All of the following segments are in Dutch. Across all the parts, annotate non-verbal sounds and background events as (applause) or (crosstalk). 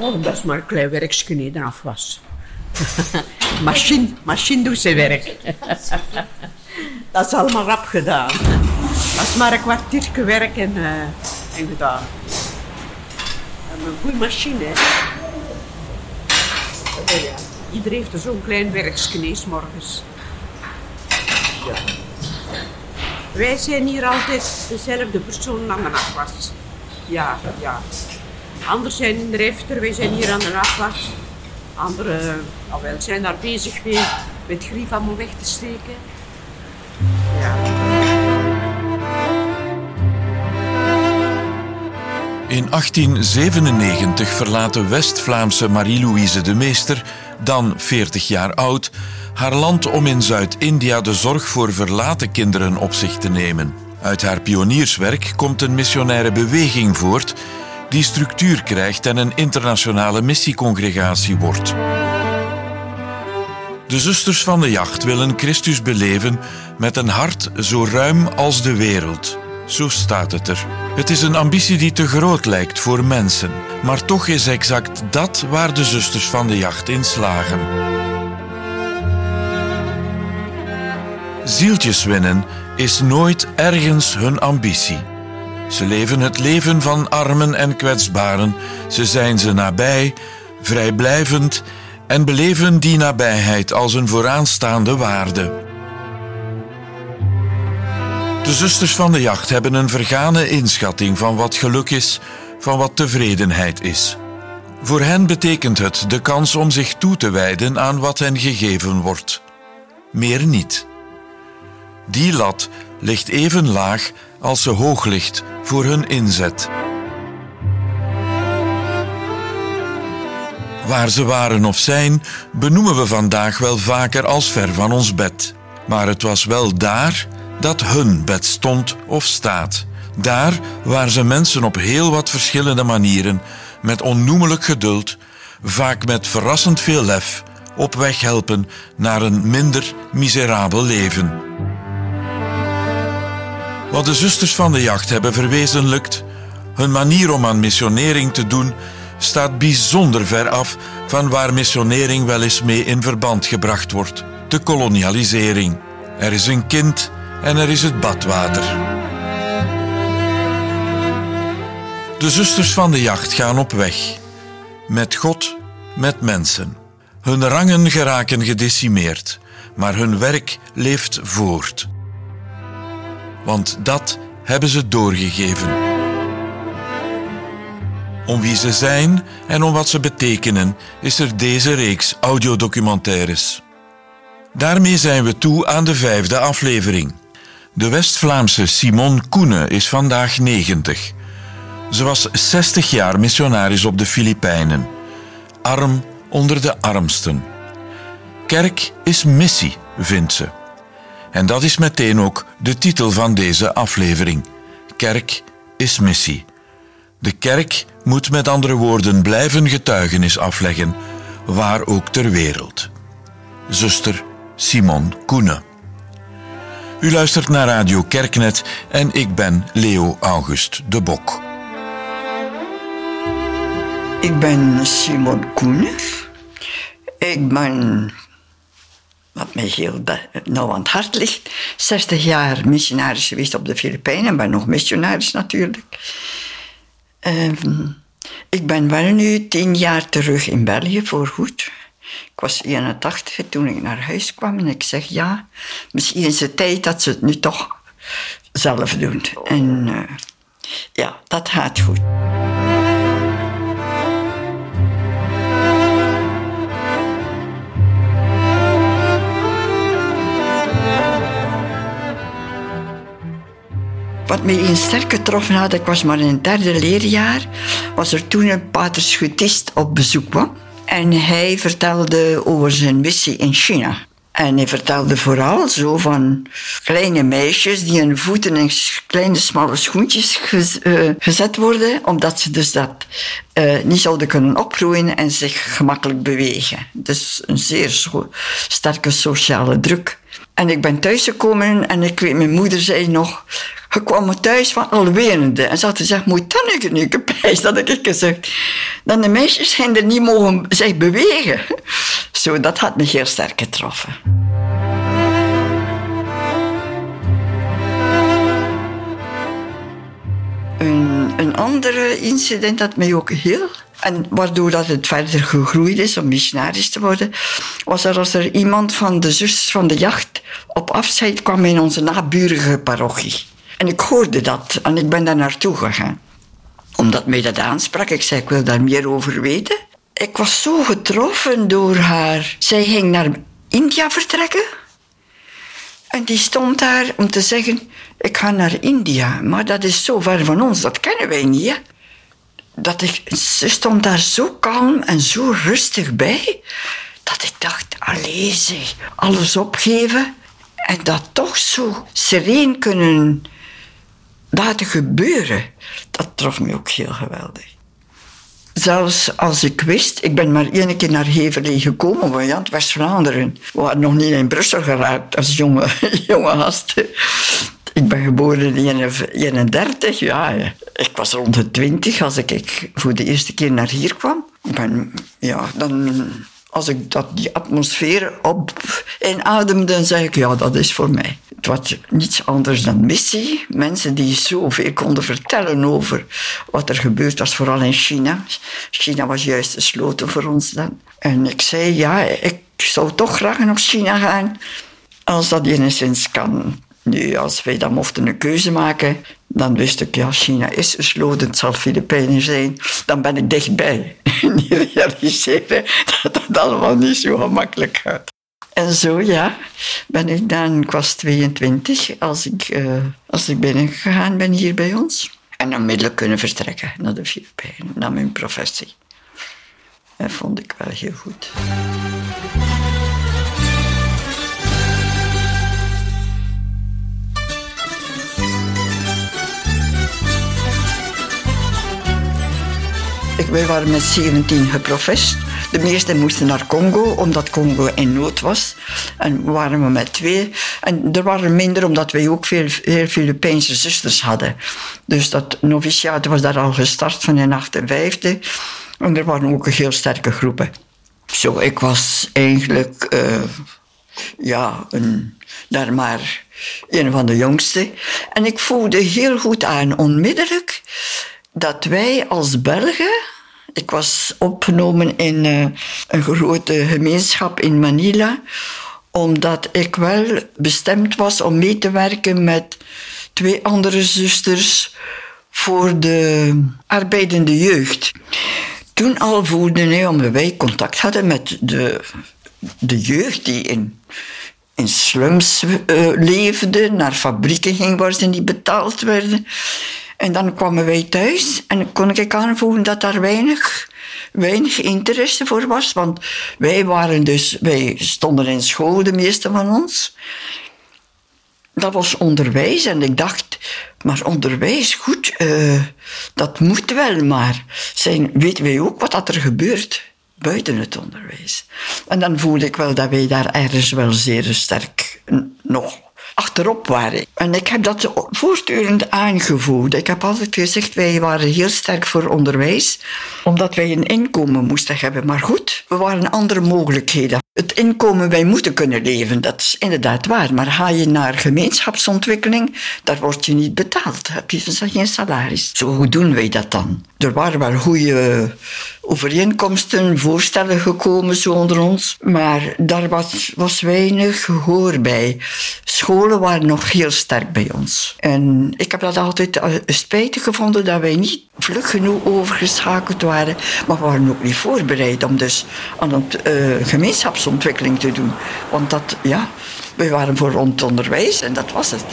Dat is maar een klein werkje niet de afwas. (laughs) machine, machine doet zijn werk. (laughs) dat is allemaal rap gedaan. Dat is maar een kwartiertje werk en, uh, en gedaan. Een goede machine, hè. Iedereen heeft er zo'n klein werkje morgens. Ja. Wij zijn hier altijd dezelfde persoon aan de afwas. Ja, ja. Anderen zijn in de refter, wij zijn hier aan de afwas. Anderen uh, wel, zijn daar bezig mee met grief allemaal weg te steken. Ja. In 1897 verlaat de West-Vlaamse Marie-Louise de Meester, dan 40 jaar oud, haar land om in Zuid-India de zorg voor verlaten kinderen op zich te nemen. Uit haar pionierswerk komt een missionaire beweging voort die structuur krijgt en een internationale missiecongregatie wordt. De zusters van de jacht willen Christus beleven met een hart zo ruim als de wereld. Zo staat het er. Het is een ambitie die te groot lijkt voor mensen, maar toch is exact dat waar de zusters van de jacht in slagen. Zieltjes winnen is nooit ergens hun ambitie. Ze leven het leven van armen en kwetsbaren, ze zijn ze nabij, vrijblijvend en beleven die nabijheid als een vooraanstaande waarde. De zusters van de jacht hebben een vergane inschatting van wat geluk is, van wat tevredenheid is. Voor hen betekent het de kans om zich toe te wijden aan wat hen gegeven wordt. Meer niet. Die lat ligt even laag als ze hoog ligt voor hun inzet. Waar ze waren of zijn, benoemen we vandaag wel vaker als ver van ons bed. Maar het was wel daar dat hun bed stond of staat. Daar waar ze mensen op heel wat verschillende manieren, met onnoemelijk geduld, vaak met verrassend veel lef, op weg helpen naar een minder miserabel leven. Wat de zusters van de jacht hebben verwezenlijkt, hun manier om aan missionering te doen, staat bijzonder ver af van waar missionering wel eens mee in verband gebracht wordt: de kolonialisering. Er is een kind en er is het badwater. De zusters van de jacht gaan op weg. Met God, met mensen. Hun rangen geraken gedecimeerd, maar hun werk leeft voort want dat hebben ze doorgegeven. Om wie ze zijn en om wat ze betekenen is er deze reeks audiodocumentaires. Daarmee zijn we toe aan de vijfde aflevering. De West-Vlaamse Simon Koene is vandaag 90. Ze was 60 jaar missionaris op de Filipijnen. Arm onder de armsten. Kerk is missie, vindt ze. En dat is meteen ook de titel van deze aflevering. Kerk is missie. De kerk moet met andere woorden blijven getuigenis afleggen, waar ook ter wereld. Zuster Simon Koene. U luistert naar Radio Kerknet en ik ben Leo August de Bok. Ik ben Simon Koene. Ik ben wat mij heel nauw aan het hart ligt. 60 jaar missionaris geweest op de Filipijnen, maar nog missionaris natuurlijk. Ehm, ik ben wel nu tien jaar terug in België voor goed. Ik was 81 toen ik naar huis kwam en ik zeg ja, misschien is het tijd dat ze het nu toch zelf doen. En uh, ja, dat gaat goed. Wat mij eens sterk getroffen had, ik was maar in het derde leerjaar, was er toen een paterschutist op bezoek kwam. En hij vertelde over zijn missie in China. En hij vertelde vooral zo van kleine meisjes die hun voeten in kleine smalle schoentjes eh, gezet worden, omdat ze dus dat uh, niet zouden kunnen opgroeien en zich gemakkelijk bewegen. Dus een zeer sterke sociale druk. En ik ben thuisgekomen en ik weet, mijn moeder zei nog, Je kwam thuis van alwerende en ze had gezegd, moet dan nu pijs, dat heb ik gezegd. Dan de meisjes gingen niet mogen zich bewegen. (laughs) Zo, dat had me heel sterk getroffen. Een, een andere incident dat mij ook heel en waardoor dat het verder gegroeid is om missionaris te worden, was er als er iemand van de zusters van de jacht op afscheid kwam in onze naburige parochie. En ik hoorde dat en ik ben daar naartoe gegaan. Omdat mij dat aansprak, ik zei ik wil daar meer over weten. Ik was zo getroffen door haar. Zij ging naar India vertrekken. En die stond daar om te zeggen, ik ga naar India. Maar dat is zo ver van ons, dat kennen wij niet. Dat ik, ze stond daar zo kalm en zo rustig bij, dat ik dacht, allee zeg, alles opgeven en dat toch zo sereen kunnen laten gebeuren. Dat trof me ook heel geweldig. Zelfs als ik wist, ik ben maar één keer naar Heverlee gekomen, want ja, West-Vlaanderen. We waren nog niet in Brussel geraakt als jonge, (laughs) jonge. Ik ben geboren in 31, ja. Ik was rond de 20 als ik voor de eerste keer naar hier kwam. Ik ben, ja, dan, als ik dat, die atmosfeer op inademde, dan zeg ik, ja, dat is voor mij. Het was niets anders dan missie. Mensen die zoveel konden vertellen over wat er gebeurd was, vooral in China. China was juist gesloten voor ons dan. En ik zei, ja, ik zou toch graag naar China gaan, als dat enigszins kan. Nu, als wij dan mochten een keuze maken, dan wist ik, ja, China is gesloten, het zal Filipijnen zijn. Dan ben ik dichtbij. (laughs) niet realiseren dat dat allemaal niet zo gemakkelijk gaat. En zo, ja, ben ik dan, ik was 22 als ik, uh, als ik binnengegaan ben hier bij ons. En onmiddellijk kunnen vertrekken naar de Filipijnen, naar mijn professie. Dat vond ik wel heel goed. Wij waren met 17 geprofest. De meesten moesten naar Congo, omdat Congo in nood was. En waren we met twee. En er waren minder, omdat wij ook veel, veel Filipijnse zusters hadden. Dus dat noviciaat was daar al gestart van in 58. En er waren ook heel sterke groepen. Zo, ik was eigenlijk... Uh, ja, een, daar maar een van de jongste. En ik voelde heel goed aan, onmiddellijk, dat wij als Belgen ik was opgenomen in uh, een grote gemeenschap in Manila, omdat ik wel bestemd was om mee te werken met twee andere zusters voor de arbeidende jeugd. Toen al voelde ik, omdat wij contact hadden met de, de jeugd die in, in slums uh, leefde, naar fabrieken ging waar ze niet betaald werden. En dan kwamen wij thuis en kon ik aanvoelen dat daar weinig, weinig interesse voor was. Want wij waren dus, wij stonden in school, de meeste van ons. Dat was onderwijs en ik dacht, maar onderwijs, goed, uh, dat moet wel, maar zijn, weten wij ook wat er gebeurt buiten het onderwijs. En dan voelde ik wel dat wij daar ergens wel zeer sterk nog achterop waren. En ik heb dat voortdurend aangevoeld. Ik heb altijd gezegd, wij waren heel sterk voor onderwijs, omdat wij een inkomen moesten hebben. Maar goed, we waren andere mogelijkheden. Het inkomen, wij moeten kunnen leven, dat is inderdaad waar. Maar ga je naar gemeenschapsontwikkeling, daar word je niet betaald. Heb je geen salaris. Zo, hoe doen wij dat dan? Er waren wel goede overeenkomsten, voorstellen gekomen zo onder ons. Maar daar was, was weinig gehoor bij. Scholen waren nog heel sterk bij ons. En ik heb dat altijd eh, spijtig gevonden dat wij niet vlug genoeg overgeschakeld waren. Maar we waren ook niet voorbereid om dus aan het uh, gemeenschapsontwikkeling te doen. Want dat, ja, we waren voor rond onderwijs en dat was het.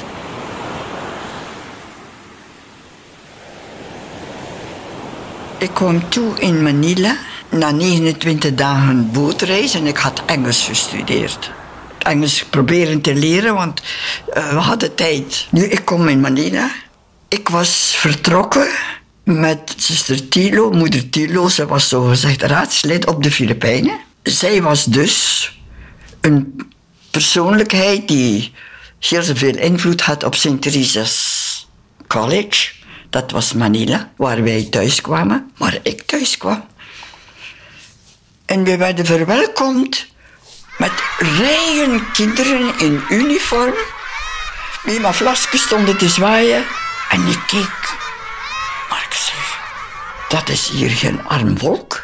Ik kwam toe in Manila na 29 dagen bootreis en ik had Engels gestudeerd. Engels proberen te leren, want uh, we hadden tijd. Nu, ik kom in Manila. Ik was vertrokken met zuster Tilo, moeder Tilo. Ze was zogezegd raadslid op de Filipijnen. Zij was dus een persoonlijkheid die heel veel invloed had op Sint Theresa's College. Dat was Manila, waar wij thuis kwamen, waar ik thuis kwam. En we werden verwelkomd met rijen kinderen in uniform, die met flasken stonden te zwaaien. En ik keek. Maar ik zeg, dat is hier geen arm volk.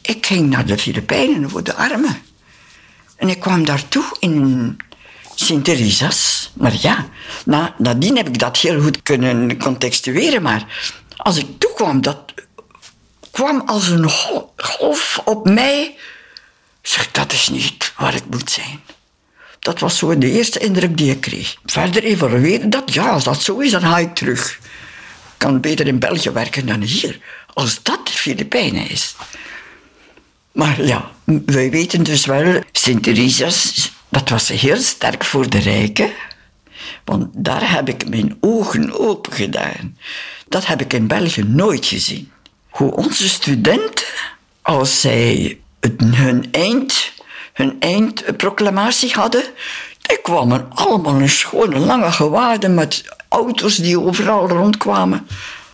Ik ging naar de Filipijnen voor de armen. En ik kwam daartoe in Sint Teresa's. Maar ja, na, nadien heb ik dat heel goed kunnen contextueren. Maar als ik toekwam, dat kwam als een golf op mij. Zeg, dat is niet waar ik moet zijn. Dat was zo de eerste indruk die ik kreeg. Verder evalueren dat, ja, als dat zo is, dan ga ik terug. Ik kan beter in België werken dan hier. Als dat de Filipijnen is. Maar ja, wij weten dus wel, Sint Teresa's, dat was heel sterk voor de rijken. Want daar heb ik mijn ogen open gedaan. Dat heb ik in België nooit gezien. Hoe onze studenten, als zij hun, eind, hun eindproclamatie hadden, die kwamen allemaal in schone lange gewaden met auto's die overal rondkwamen.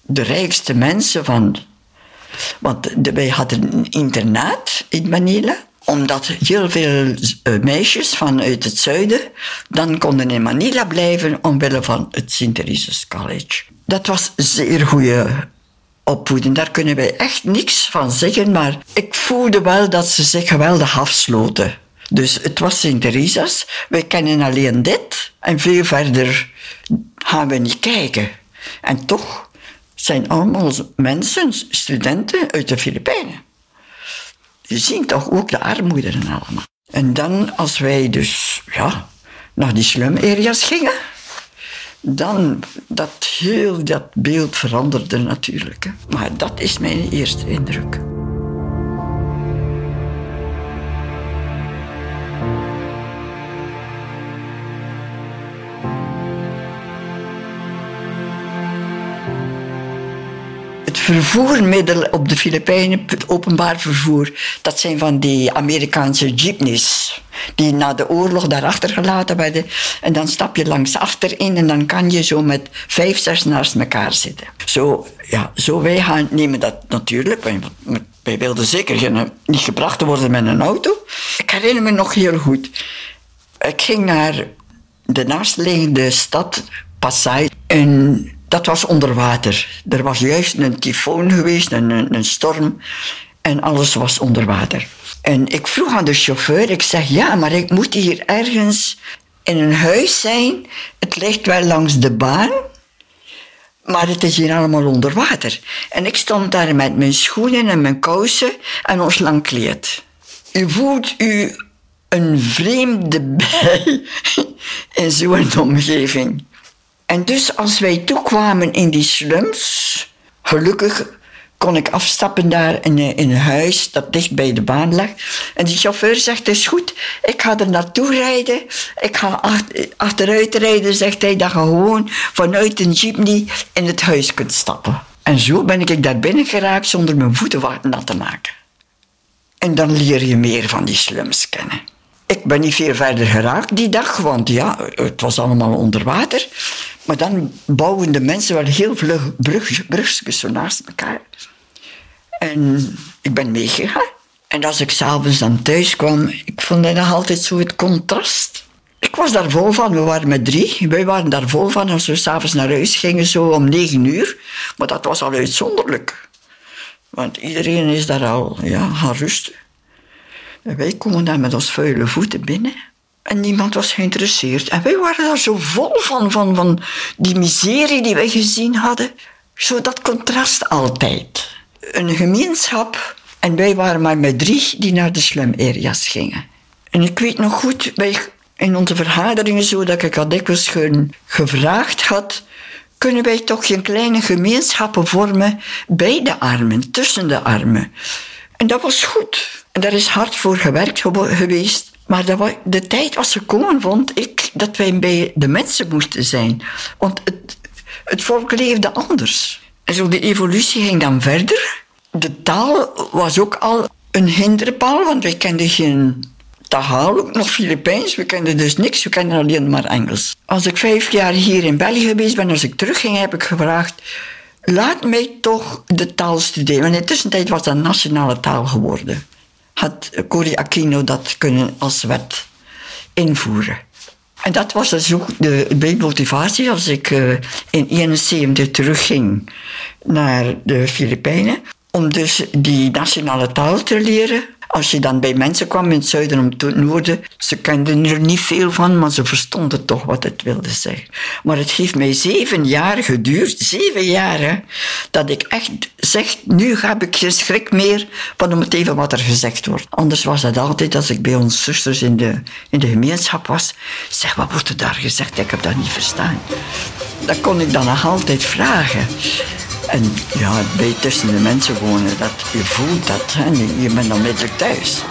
De rijkste mensen van want wij hadden een internaat in Manila omdat heel veel eh, meisjes vanuit het zuiden dan konden in Manila blijven omwille van het Sint Teresa's College. Dat was zeer goede opvoeding. Daar kunnen wij echt niks van zeggen, maar ik voelde wel dat ze zich geweldig afsloten. Dus het was Sint Teresa's. Wij kennen alleen dit en veel verder gaan we niet kijken. En toch zijn allemaal mensen, studenten uit de Filipijnen. Je ziet toch ook de armoede en allemaal. En dan, als wij dus ja, naar die slum-areas gingen, dan dat heel dat beeld veranderde natuurlijk. Maar dat is mijn eerste indruk. Vervoermiddel op de Filipijnen, het openbaar vervoer, dat zijn van die Amerikaanse jeepneys. Die na de oorlog daar achtergelaten werden. En dan stap je langs achterin en dan kan je zo met vijf, zes naast elkaar zitten. Zo, ja, zo wij gaan, nemen dat natuurlijk. Wij wilden zeker geen, niet gebracht worden met een auto. Ik herinner me nog heel goed. Ik ging naar de naastliggende stad Pasay. En dat was onder water. Er was juist een tyfoon geweest, een, een, storm. En alles was onder water. En ik vroeg aan de chauffeur, ik zeg ja, maar ik moet hier ergens in een huis zijn. Het ligt wel langs de baan, maar het is hier allemaal onder water. En ik stond daar met mijn schoenen en mijn kousen en ons lang kleed. U voelt u een vreemde (laughs) bij in zo'n omgeving. En dus als wij toekwamen in die slums, gelukkig kon ik afstappen daar in, in een huis dat dicht bij de baan lag. En die chauffeur zegt, is goed, ik ga er naartoe rijden. Ik ga achteruit rijden, zegt hij, dat je gewoon vanuit een jeepney in het huis kunt stappen. En zo ben ik daar binnen geraakt zonder mijn voeten nat te maken. En dan leer je meer van die slums kennen. Ik ben niet veel verder geraakt die dag, want ja, het was allemaal onder water. Maar dan bouwen de mensen wel heel vlug brugjes zo naast elkaar. En ik ben meegegaan. En als ik s'avonds dan thuis kwam, ik vond dat nog altijd zo het contrast. Ik was daar vol van, we waren met drie. Wij waren daar vol van als we s'avonds naar huis gingen, zo om negen uur. Maar dat was al uitzonderlijk. Want iedereen is daar al ja, gaan rusten. Wij komen daar met ons vuile voeten binnen. En niemand was geïnteresseerd. En wij waren daar zo vol van, van, van die miserie die wij gezien hadden. Zo dat contrast altijd. Een gemeenschap. En wij waren maar met drie die naar de slum areas gingen. En ik weet nog goed, bij, in onze vergaderingen zo, dat ik al dikwijls gevraagd had... kunnen wij toch geen kleine gemeenschappen vormen bij de armen, tussen de armen. En dat was goed. En daar is hard voor gewerkt geweest. Maar de tijd was gekomen, vond ik, dat wij bij de mensen moesten zijn. Want het, het volk leefde anders. En zo de evolutie ging dan verder. De taal was ook al een hinderpaal, want wij kenden geen taal, nog Filipijns. We kenden dus niks, we kenden alleen maar Engels. Als ik vijf jaar hier in België geweest ben, als ik terugging, heb ik gevraagd... Laat mij toch de taal studeren. Want in de tussentijd was dat nationale taal geworden. Had Cory Aquino dat kunnen als wet invoeren. En dat was dus ook de, de motivatie als ik uh, in 1971 terugging naar de Filipijnen. Om dus die nationale taal te leren. Als je dan bij mensen kwam in het zuiden om het noorden, ze kenden er niet veel van, maar ze verstonden toch wat het wilde zeggen. Maar het heeft mij zeven jaar geduurd, zeven jaar, dat ik echt zeg, nu heb ik geen schrik meer van om het even wat er gezegd wordt. Anders was dat altijd als ik bij onze zusters in de, in de gemeenschap was. Zeg, wat wordt er daar gezegd? Ik heb dat niet verstaan. Dat kon ik dan nog altijd vragen. En ja, bij tussen de mensen wonen, dat, je voelt dat. Hè? Je bent onmiddellijk thuis.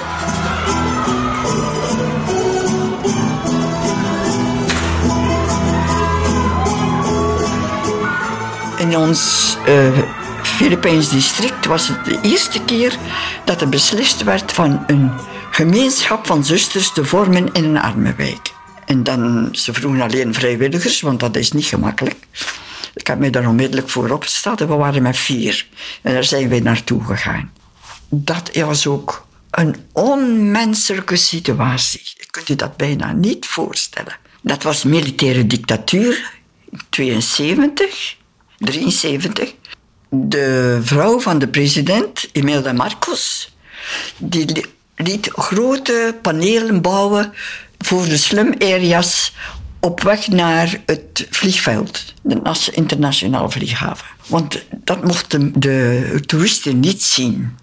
In ons uh, Filipijns district was het de eerste keer dat er beslist werd van een gemeenschap van zusters te vormen in een arme wijk. En dan, ze vroegen alleen vrijwilligers, want dat is niet gemakkelijk. Ik heb me daar onmiddellijk voor opgesteld en we waren met vier. En daar zijn we naartoe gegaan. Dat was ook een onmenselijke situatie. Je kunt je dat bijna niet voorstellen. Dat was militaire dictatuur, 72, 73. De vrouw van de president, Imelda Marcos, die liet grote panelen bouwen voor de slum areas op weg naar het vliegveld, de internationale vlieghaven. Want dat mochten de toeristen niet zien.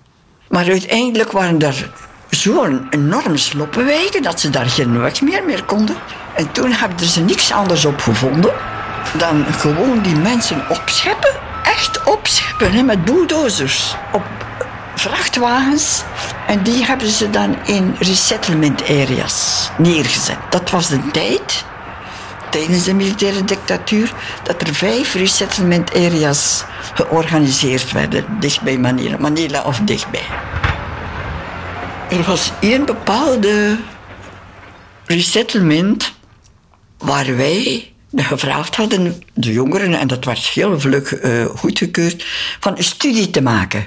Maar uiteindelijk waren er zo'n enorm sloppenwijken dat ze daar geen weg meer meer konden. En toen hebben ze niks anders op gevonden dan gewoon die mensen opscheppen. Echt opscheppen met bulldozers. Op vrachtwagens. En die hebben ze dan in resettlement areas neergezet. Dat was de tijd tijdens de militaire dictatuur dat er vijf resettlement areas georganiseerd werden, dichtbij Manila, Manila of dichtbij. Er was één bepaalde resettlement waar wij gevraagd hadden, de jongeren, en dat werd heel vlug uh, goedgekeurd, van een studie te maken.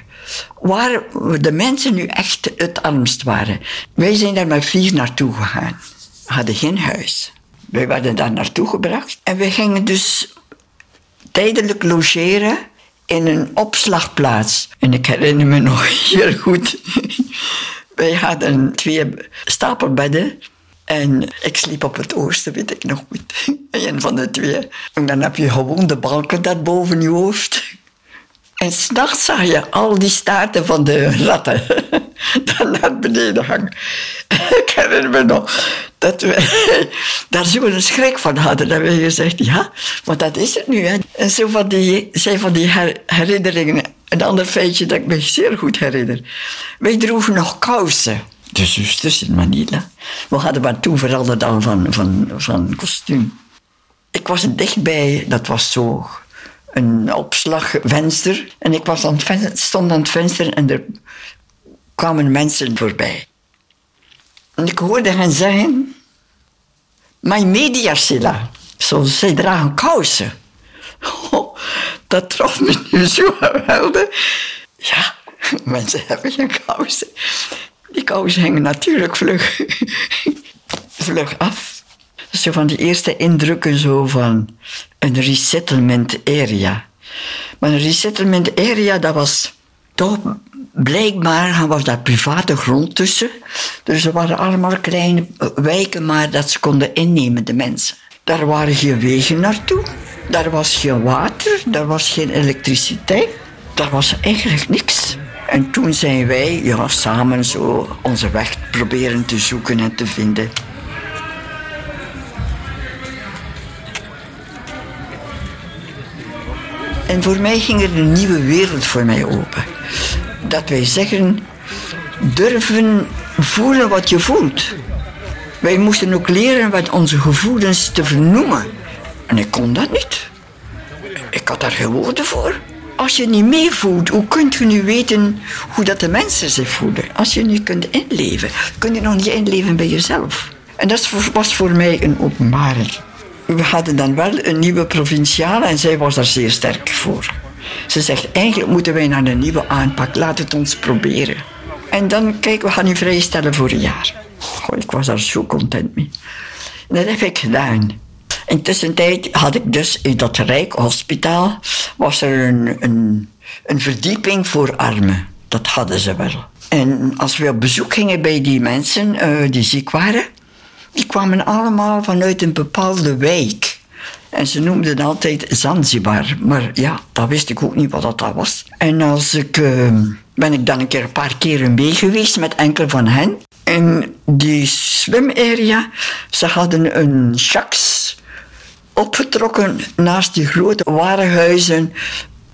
Waar de mensen nu echt het armst waren. Wij zijn daar met vier naartoe gegaan. We hadden geen huis. Wij werden daar naartoe gebracht. En we gingen dus tijdelijk logeren in een opslagplaats. En ik herinner me nog (laughs) heel goed. Wij hadden twee stapelbedden. En ik sliep op het oosten, weet ik nog goed. (laughs) Een van de twee. En dan heb je gewoon de balken daar boven je hoofd. En s'nachts zag je al die staarten van de ratten (laughs) dan naar beneden hangen. Ik herinner me nog dat we daar zo een schrik van hadden. Dat we gezegd, ja, want dat is het nu. En zo van die, zijn van die herinneringen. Een ander feitje dat ik me zeer goed herinner. Wij droegen nog kousen. De zusters in Manila. We hadden maar toen veranderd dan van, van, van kostuum. Ik was dichtbij, dat was zo een opslagvenster. En ik was aan het stond aan het venster en er kwamen mensen voorbij. En ik hoorde hen zeggen... Mijn mediacilla. Zo, zij dragen kousen. (laughs) Oh, dat trof me nu zo geweldig. Ja, (laughs) mensen hebben geen kousen. Die kousen hingen natuurlijk vlug, (laughs) vlug af. Zo van die eerste indrukken zo van een resettlement area. Maar een resettlement area, dat was toch blijkbaar was daar private grond tussen. Dus er waren allemaal kleine wijken, maar dat ze konden innemen, de mensen. Daar waren geen wegen naartoe. Daar was geen water, daar was geen elektriciteit. Daar was eigenlijk niks. En toen zijn wij ja, samen zo onze weg proberen te zoeken en te vinden. En voor mij ging er een nieuwe wereld voor mij open. Dat wij zeggen, durven voelen wat je voelt. Wij moesten ook leren wat onze gevoelens te vernoemen. En ik kon dat niet. Ik had daar geen woorden voor. als je niet meevoelt, hoe kunt je nu weten hoe dat de mensen zich voelen? Als je niet kunt inleven, kun je nog niet inleven bij jezelf. En dat was voor mij een openbaring. We hadden dan wel een nieuwe provinciale en zij was daar zeer sterk voor. Ze zegt, eigenlijk moeten wij naar een nieuwe aanpak, laat het ons proberen. En dan, kijk, we gaan u vrijstellen voor een jaar. Goh, ik was daar zo content mee. dat heb ik gedaan. Intussen had ik dus in dat Rijkhospitaal was er een, een, verdieping voor armen. Dat hadden ze wel. En als we op bezoek gingen bij die mensen uh, die ziek waren, die kwamen allemaal vanuit een bepaalde wijk. En ze noemden het altijd Zanzibar. Maar ja, dat wist ik ook niet wat dat was. En als ik, uh, ben ik dan een keer een paar keren mee geweest met enkele van hen. En die swimarea, ze hadden een shaks opgetrokken naast die grote warenhuizen.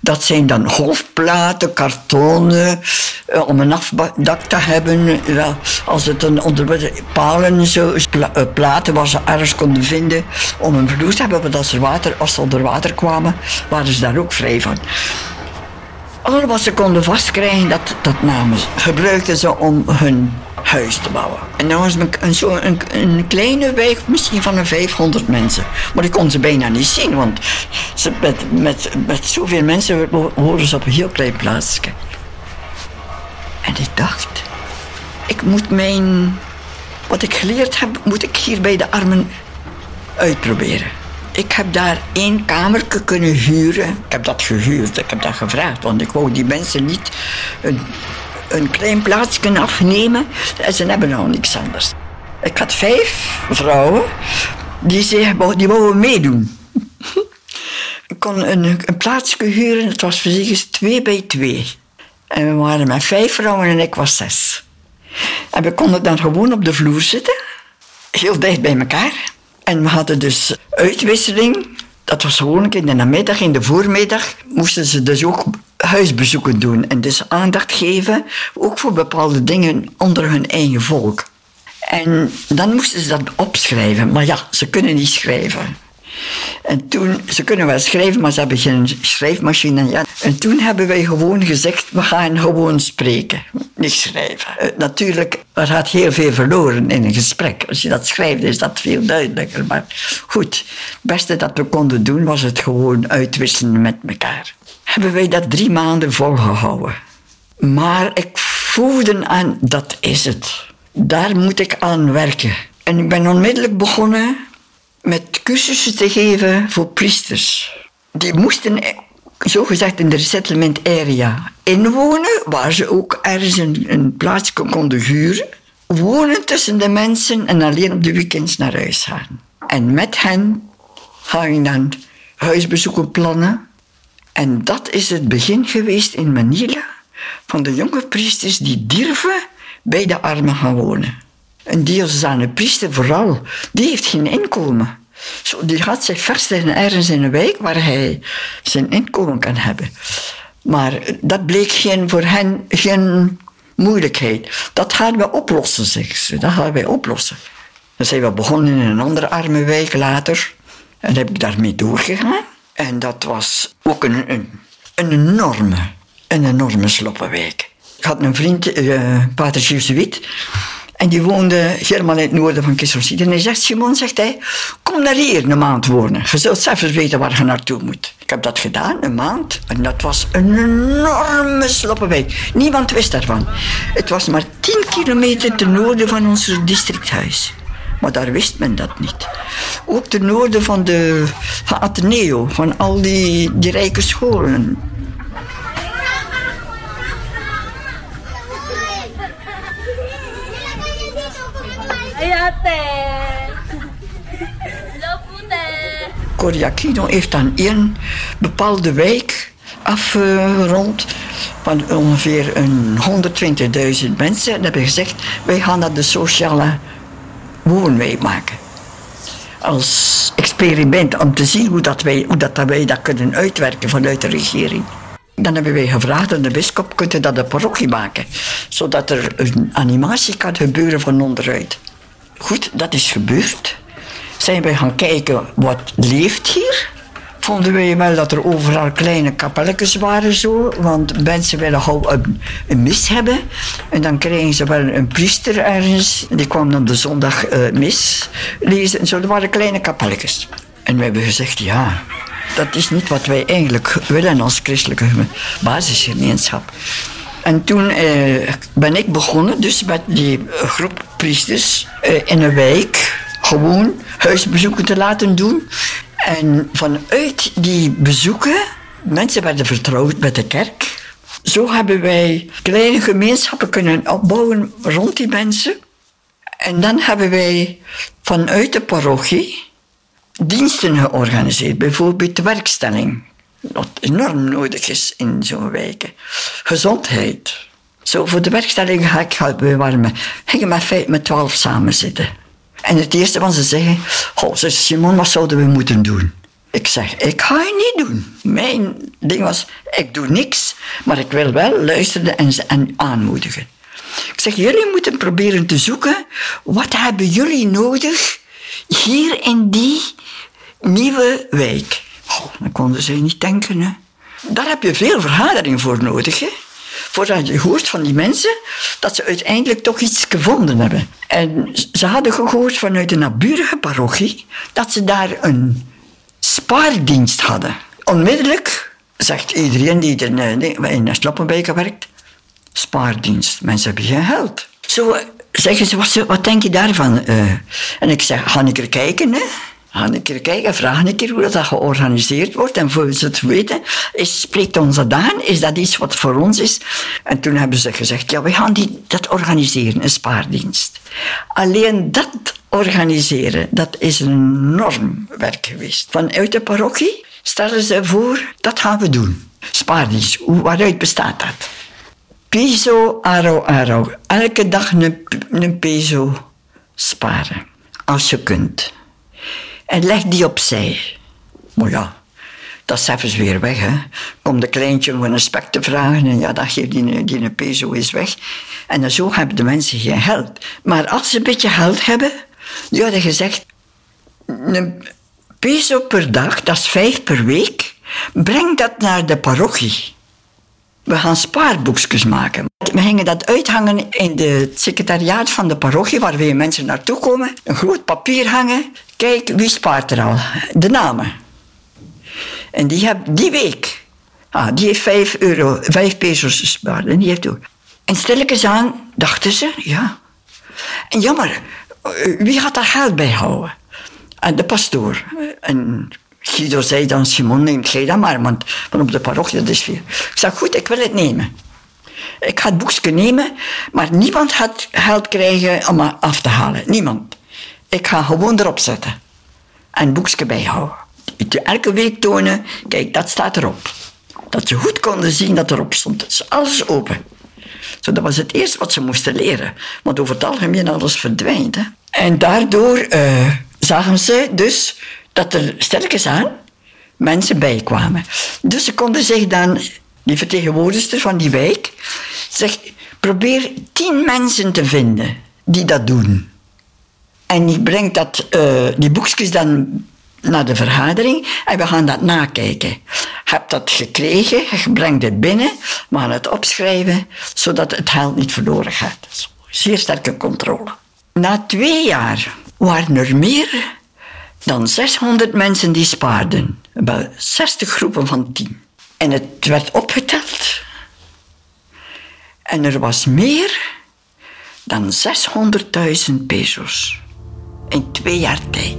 Dat zijn dan golfplaten, kartonnen, eh, om een afdak te hebben. als het een onder palen, zo, eh, platen waar ze ergens konden vinden om een vloer te hebben. Want als, er water, als ze onder water kwamen, waren ze daar ook vrij van. Al wat ze konden vastkrijgen, dat, dat namen ze. Gebruikten ze om hun huis te bouwen. En dan was een, zo een, een, kleine wijk, misschien van een 500 mensen. Maar ik kon ze bijna niet zien, want ze, met, met, met zoveel mensen horen ze op een heel klein plaatsje. En ik dacht, ik moet mijn, wat ik geleerd heb, moet ik hier bij de armen uitproberen. Ik heb daar één kamer kunnen huren. Ik heb dat gehuurd, ik heb dat gevraagd, want ik wou die mensen niet een een klein plaatsje afnemen en ze hebben nog niks anders. Ik had vijf vrouwen die, zeggen, die wouden meedoen. (laughs) Ik kon een, een plaatsje huren, het was precies twee bij twee. En we waren met vijf vrouwen en ik was zes. En we konden dan gewoon op de vloer zitten, heel dicht bij elkaar. En we hadden dus uitwisseling. Dat was gewoonlijk in de namiddag, in de voormiddag moesten ze dus ook huisbezoeken doen en dus aandacht geven, ook voor bepaalde dingen onder hun eigen volk. En dan moesten ze dat opschrijven, maar ja, ze kunnen niet schrijven. En toen, ze kunnen wel schrijven, maar ze hebben geen schrijfmachine. Ja. En toen hebben wij gewoon gezegd, we gaan gewoon spreken, niet schrijven. Uh, natuurlijk, er gaat heel veel verloren in een gesprek. Als je dat schrijft, is dat veel duidelijker. Maar goed, het beste dat we konden doen, was het gewoon uitwisselen met elkaar hebben wij dat drie maanden volgehouden. Maar ik voelde aan, dat is het. Daar moet ik aan werken. En ik ben onmiddellijk begonnen met cursussen te geven voor priesters. Die moesten zogezegd in de resettlement area inwonen, waar ze ook ergens een, een plaatsje konden huren. Wonen tussen de mensen en alleen op de weekends naar huis gaan. En met hen ga ik dan huisbezoeken plannen en dat is het begin geweest in Manila van de jonge priesters die durven bij de armen gaan wonen. Een diocesane priester vooral, die heeft geen inkomen. Zo, die gaat zich vestigen ergens in een wijk waar hij zijn inkomen kan hebben. Maar dat bleek geen, voor hen geen moeilijkheid. Dat gaan we oplossen, zeggen ze. Dat gaan wij oplossen. Dan zijn we begonnen in een andere arme wijk later. En heb ik daarmee doorgegaan. En dat was ook een, een, een enorme, een enorme sloppenwijk. Ik had een vriend, uh, Pater Gilles en die woonde helemaal in het noorden van Kisselsied. En hij zegt, Simon, zegt hij, kom naar hier een maand wonen. Je zult zelf weten waar je naartoe moet. Ik heb dat gedaan, een maand. En dat was een enorme sloppenwijk. Niemand wist daarvan. Het was maar 10 kilometer ten noorden van ons districthuis. Maar daar wist men dat niet. Ook ten noorden van de van van al die, die rijke scholen. Coriacino heeft dan één bepaalde wijk afgerond van ongeveer 120.000 mensen. En hebben gezegd, wij gaan dat de sociale woonwijk maken. Als experiment om te zien hoe, dat wij, hoe dat wij dat kunnen uitwerken vanuit de regering. Dan hebben wij gevraagd aan de bischop, kunt u dat een parochie maken? Zodat er een animatie kan gebeuren van onderuit. Goed, dat is gebeurd. Zijn wij gaan kijken wat leeft hier vonden wij wel dat er overal kleine kapelletjes waren zo. Want mensen willen gauw een, mis hebben. En dan kregen ze wel een priester ergens. Die kwam dan de zondag uh, mis lezen. En zo, er waren kleine kapelletjes. En we hebben gezegd, ja, dat is niet wat wij eigenlijk willen als christelijke basisgemeenschap. En toen eh, ben ik begonnen, dus met die groep priesters eh, in een wijk, gewoon huisbezoeken te laten doen. En vanuit die bezoeken, mensen werden vertrouwd met de kerk. Zo hebben wij kleine gemeenschappen kunnen opbouwen rond die mensen. En dan hebben wij vanuit de parochie diensten georganiseerd. Bijvoorbeeld de werkstelling. Wat enorm nodig is in zo'n wijken. Gezondheid. Zo, voor de werkstelling ga ik. We waren gingen met, met twaalf samen zitten. En het eerste wat ze zeggen, oh, Simon, wat zouden we moeten doen? Ik zeg, ik ga het niet doen. Mijn ding was, ik doe niks, maar ik wil wel luisteren en, en aanmoedigen. Ik zeg, jullie moeten proberen te zoeken, wat hebben jullie nodig hier in die nieuwe wijk? Dan konden ze niet denken. Hè. Daar heb je veel vergadering voor nodig. Hè? Voordat je hoort van die mensen dat ze uiteindelijk toch iets gevonden hebben. En ze hadden gehoord vanuit de naburige parochie dat ze daar een spaardienst hadden. Onmiddellijk zegt iedereen die in Sloppenbeek werkt, spaardienst. Mensen hebben geen geld. Zo zeggen ze, wat, denk je daarvan? Uh, en ik zeg, ga ik er kijken, hè? Ga een keer kijken, vraag een keer hoe dat georganiseerd wordt. En voor ze het weten, spreekt ons dat aan? Is dat iets wat voor ons is? En toen hebben ze gezegd, ja, we gaan die, dat organiseren, een spaardienst. Alleen dat organiseren, dat is een enorm werk geweest. Vanuit de parochie stellen ze voor, dat gaan we doen. Spaardienst, waaruit bestaat dat? Peso, aro, aro. Elke dag een, een peso sparen. Als je kunt. En leg die opzij. Maar ja, dat is even weer weg. Hè. Kom de kleintje om een spek te vragen en ja, dat geeft die, die een peso is weg. En zo hebben de mensen geen geld. Maar als ze een beetje geld hebben, die hadden gezegd, een peso per dag, dat is vijf per week, breng dat naar de parochie. We gaan spaarboekjes maken. We gingen dat uithangen in het secretariaat van de parochie, waar weer mensen naartoe komen. Een groot papier hangen. Kijk, wie spaart er al? De namen. En die, heb, die week, ah, die heeft vijf euro, vijf pesos gespaard. En die heeft ook. En stilletjes aan dachten ze, ja. En jammer, wie gaat daar geld bij houden? En de pastoor. En Guido zei dan, Simon, neem jij dat maar, want van op de parochie, dat is veel. Ik zei, goed, ik wil het nemen. Ik ga het boekje nemen, maar niemand gaat geld krijgen om me af te halen. Niemand. Ik ga gewoon erop zetten. En het boekje bijhouden. Elke week tonen, kijk, dat staat erop. Dat ze goed konden zien dat erop stond. Het is alles open. Zo, dat was het eerste wat ze moesten leren. Want over het algemeen alles verdwijnt. Hè. En daardoor uh, zagen ze dus dat er sterkens aan mensen bijkwamen. Dus ze konden zich dan, die vertegenwoordigster van die wijk, zegt: probeer tien mensen te vinden die dat doen. En die brengt dat, uh, die boekjes dan naar de vergadering en we gaan dat nakijken. Je hebt dat gekregen, je brengt het binnen, we gaan het opschrijven, zodat het geld niet verloren gaat. Zeer sterke controle. Na twee jaar waren er meer dan 600 mensen die spaarden. Bij 60 groepen van 10. En het werd opgeteld. En er was meer dan 600.000 pesos. In twee jaar tijd.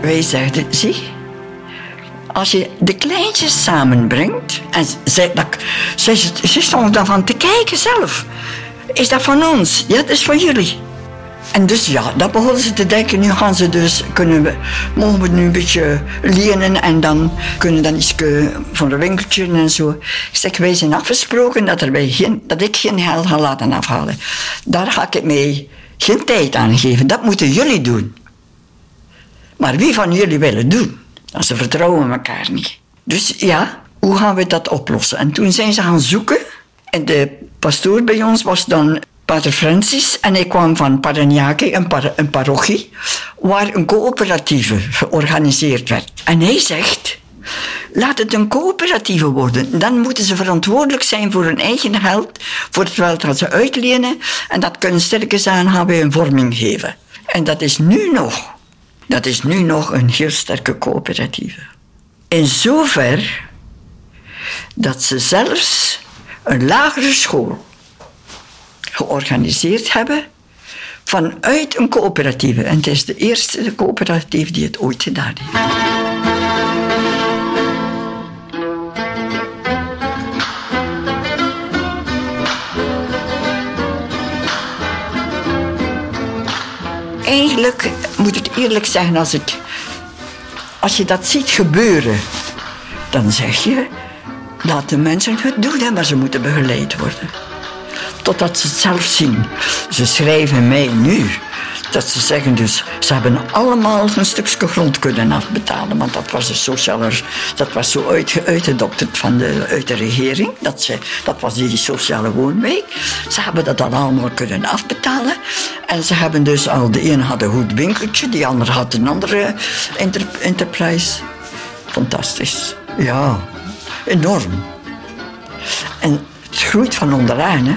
Wij zeiden, zie, als je de kleintjes samenbrengt, en zij, dat, zij, zij stonden daarvan te kijken zelf. Is dat van ons? Ja, dat is van jullie. En dus ja, dat begonnen ze te denken. Nu gaan ze dus, kunnen we, mogen we nu een beetje lenen en dan kunnen dan iets van een winkeltje en zo. Ik zeg, wij zijn afgesproken dat, er geen, dat ik geen geld ga laten afhalen. Daar ga ik mij geen tijd aan geven. Dat moeten jullie doen. Maar wie van jullie willen doen? Dan ze vertrouwen elkaar niet. Dus ja, hoe gaan we dat oplossen? En toen zijn ze gaan zoeken En de pastoor bij ons was dan Pater Francis en ik kwam van Paranaque, een, een parochie, waar een coöperatieve georganiseerd werd. En hij zegt, laat het een coöperatieve worden. Dan moeten ze verantwoordelijk zijn voor hun eigen geld, voor het geld dat ze uitlenen, en dat kunnen sterke aan bij een vorming geven. En dat is nu nog, dat is nu nog een heel sterke coöperatieve. In zover dat ze zelfs een lagere school georganiseerd hebben vanuit een coöperatieve. En het is de eerste coöperatieve die het ooit gedaan heeft. Eigenlijk moet ik eerlijk zeggen, als, ik, als je dat ziet gebeuren, dan zeg je, laat de mensen het doen, maar ze moeten begeleid worden totdat ze het zelf zien. Ze schrijven mij nu dat ze zeggen dus, ze hebben allemaal een stukje grond kunnen afbetalen, want dat was de sociale, dat was zo uit, uitgedokterd van de, uit de regering, dat, ze, dat was die sociale woonwijk. Ze hebben dat dan allemaal kunnen afbetalen en ze hebben dus al, de een had een goed winkeltje, die ander had een andere enterprise. Fantastisch. Ja, enorm. En het groeit van onderaan, hè.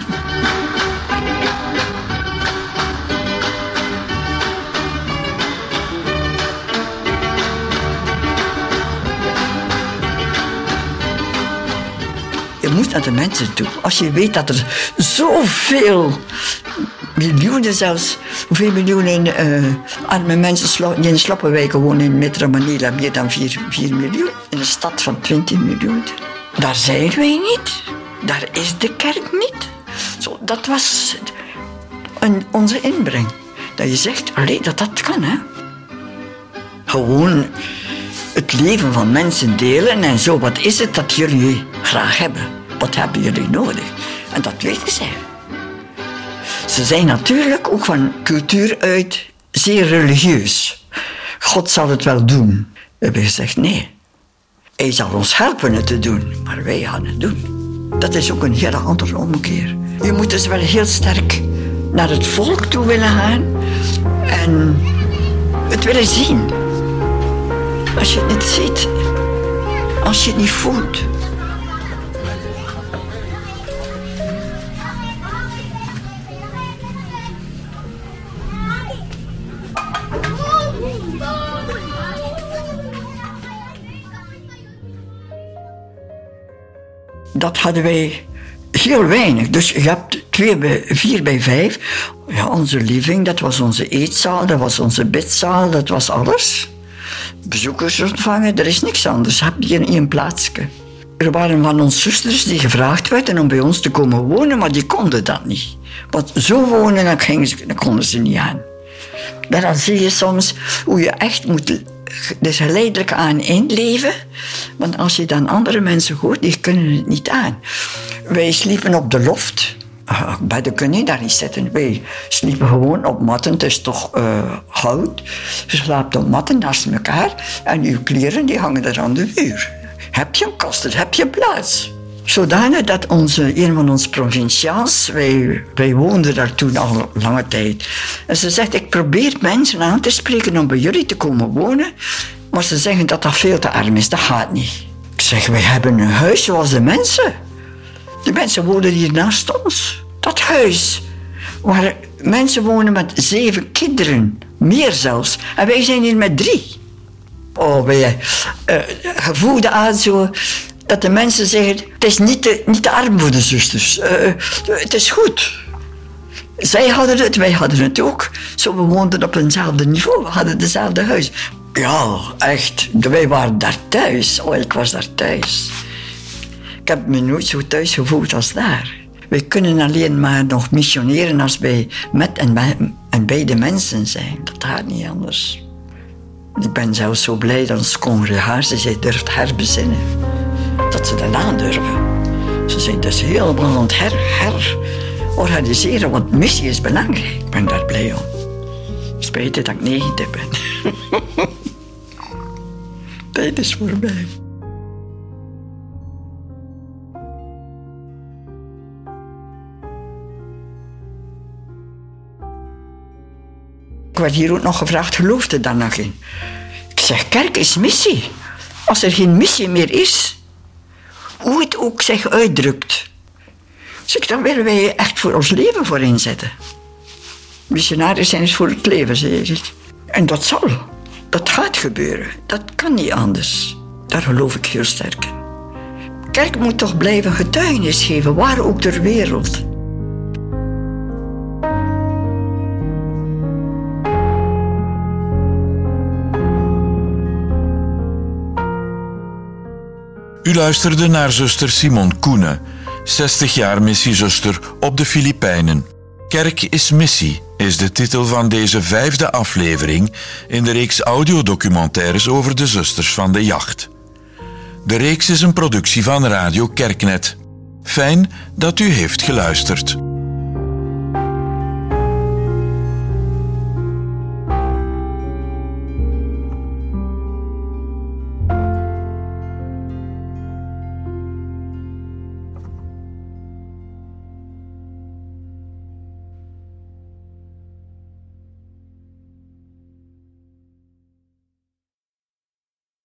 Moet naar de mensen toe. Als je weet dat er zoveel miljoenen zelfs, hoeveel miljoenen uh, arme mensen die in sloppenwijken wonen in Metro Manila, meer dan 4, 4 miljoen. In een stad van 20 miljoen. Daar zijn wij niet. Daar is de kerk niet. Zo, dat was een, onze inbreng. Dat je zegt, alleen dat dat kan, hè. Gewoon het leven van mensen delen en zo. Wat is het dat jullie graag hebben? Wat hebben jullie nodig? En dat weten zij. Ze zijn natuurlijk ook van cultuur uit zeer religieus. God zal het wel doen. We hebben gezegd nee. Hij zal ons helpen het te doen, maar wij gaan het doen. Dat is ook een hele andere omkeer. Je moet dus wel heel sterk naar het volk toe willen gaan en het willen zien. Als je het niet ziet, als je het niet voelt. Dat hadden wij heel weinig. Dus je hebt twee bij, vier bij vijf. Ja, onze living, dat was onze eetzaal, dat was onze bidzaal, dat was alles bezoekers ontvangen. Er is niks anders. Je in één plaatsje. Er waren van onze zusters die gevraagd werden om bij ons te komen wonen, maar die konden dat niet. Want zo wonen, gingen ze, konden ze niet aan. Dan zie je soms hoe je echt moet dus geleidelijk aan inleven. Want als je dan andere mensen hoort, die kunnen het niet aan. Wij sliepen op de loft. Uh, bedden kun je daar niet zitten. Wij sliepen gewoon op matten. Het is toch uh, hout. Je slaapt op matten naast elkaar. En je kleren die hangen er aan de muur. Heb je een kast, heb je plaats. Zodanig dat onze, een van onze provinciaals, wij, wij woonden daar toen al lange tijd. En ze zegt, ik probeer mensen aan te spreken om bij jullie te komen wonen. Maar ze zeggen dat dat veel te arm is, dat gaat niet. Ik zeg, wij hebben een huis zoals de mensen. De mensen wonen hier naast ons. Dat huis. Waar mensen wonen met zeven kinderen. Meer zelfs. En wij zijn hier met drie. Oh, wij uh, gevoelde aan zo dat de mensen zeggen: het is niet te, niet de zusters. Uh, het is goed. Zij hadden het, wij hadden het ook. Zo, we woonden op eenzelfde niveau, we hadden dezelfde huis. Ja, echt. Wij waren daar thuis. Oh, ik was daar thuis. Ik heb me nooit zo thuis gevoeld als daar. Wij kunnen alleen maar nog missioneren als wij met en bij, de mensen zijn. Dat gaat niet anders. Ik ben zelfs zo blij dat onze congregatie zich durft herbezinnen dat ze dat aandurven. Ze zijn dus heel belangrijk aan het her, herorganiseren, want missie is belangrijk. Ik ben daar blij om. Spijt dat ik negende ben. (laughs) Tijd is voorbij. Ik werd hier ook nog gevraagd, geloofde daar nog in? Ik zeg, kerk is missie. Als er geen missie meer is, hoe het ook zich uitdrukt. Dan willen wij echt voor ons leven voor inzetten. Missionaris zijn is voor het leven. En dat zal. Dat gaat gebeuren. Dat kan niet anders. Daar geloof ik heel sterk in. Kerk moet toch blijven getuigenis geven, waar ook ter wereld. U luisterde naar zuster Simon Koenen, 60 jaar missiezuster op de Filipijnen. Kerk is missie is de titel van deze vijfde aflevering in de reeks audiodocumentaires over de zusters van de jacht. De reeks is een productie van Radio Kerknet. Fijn dat u heeft geluisterd.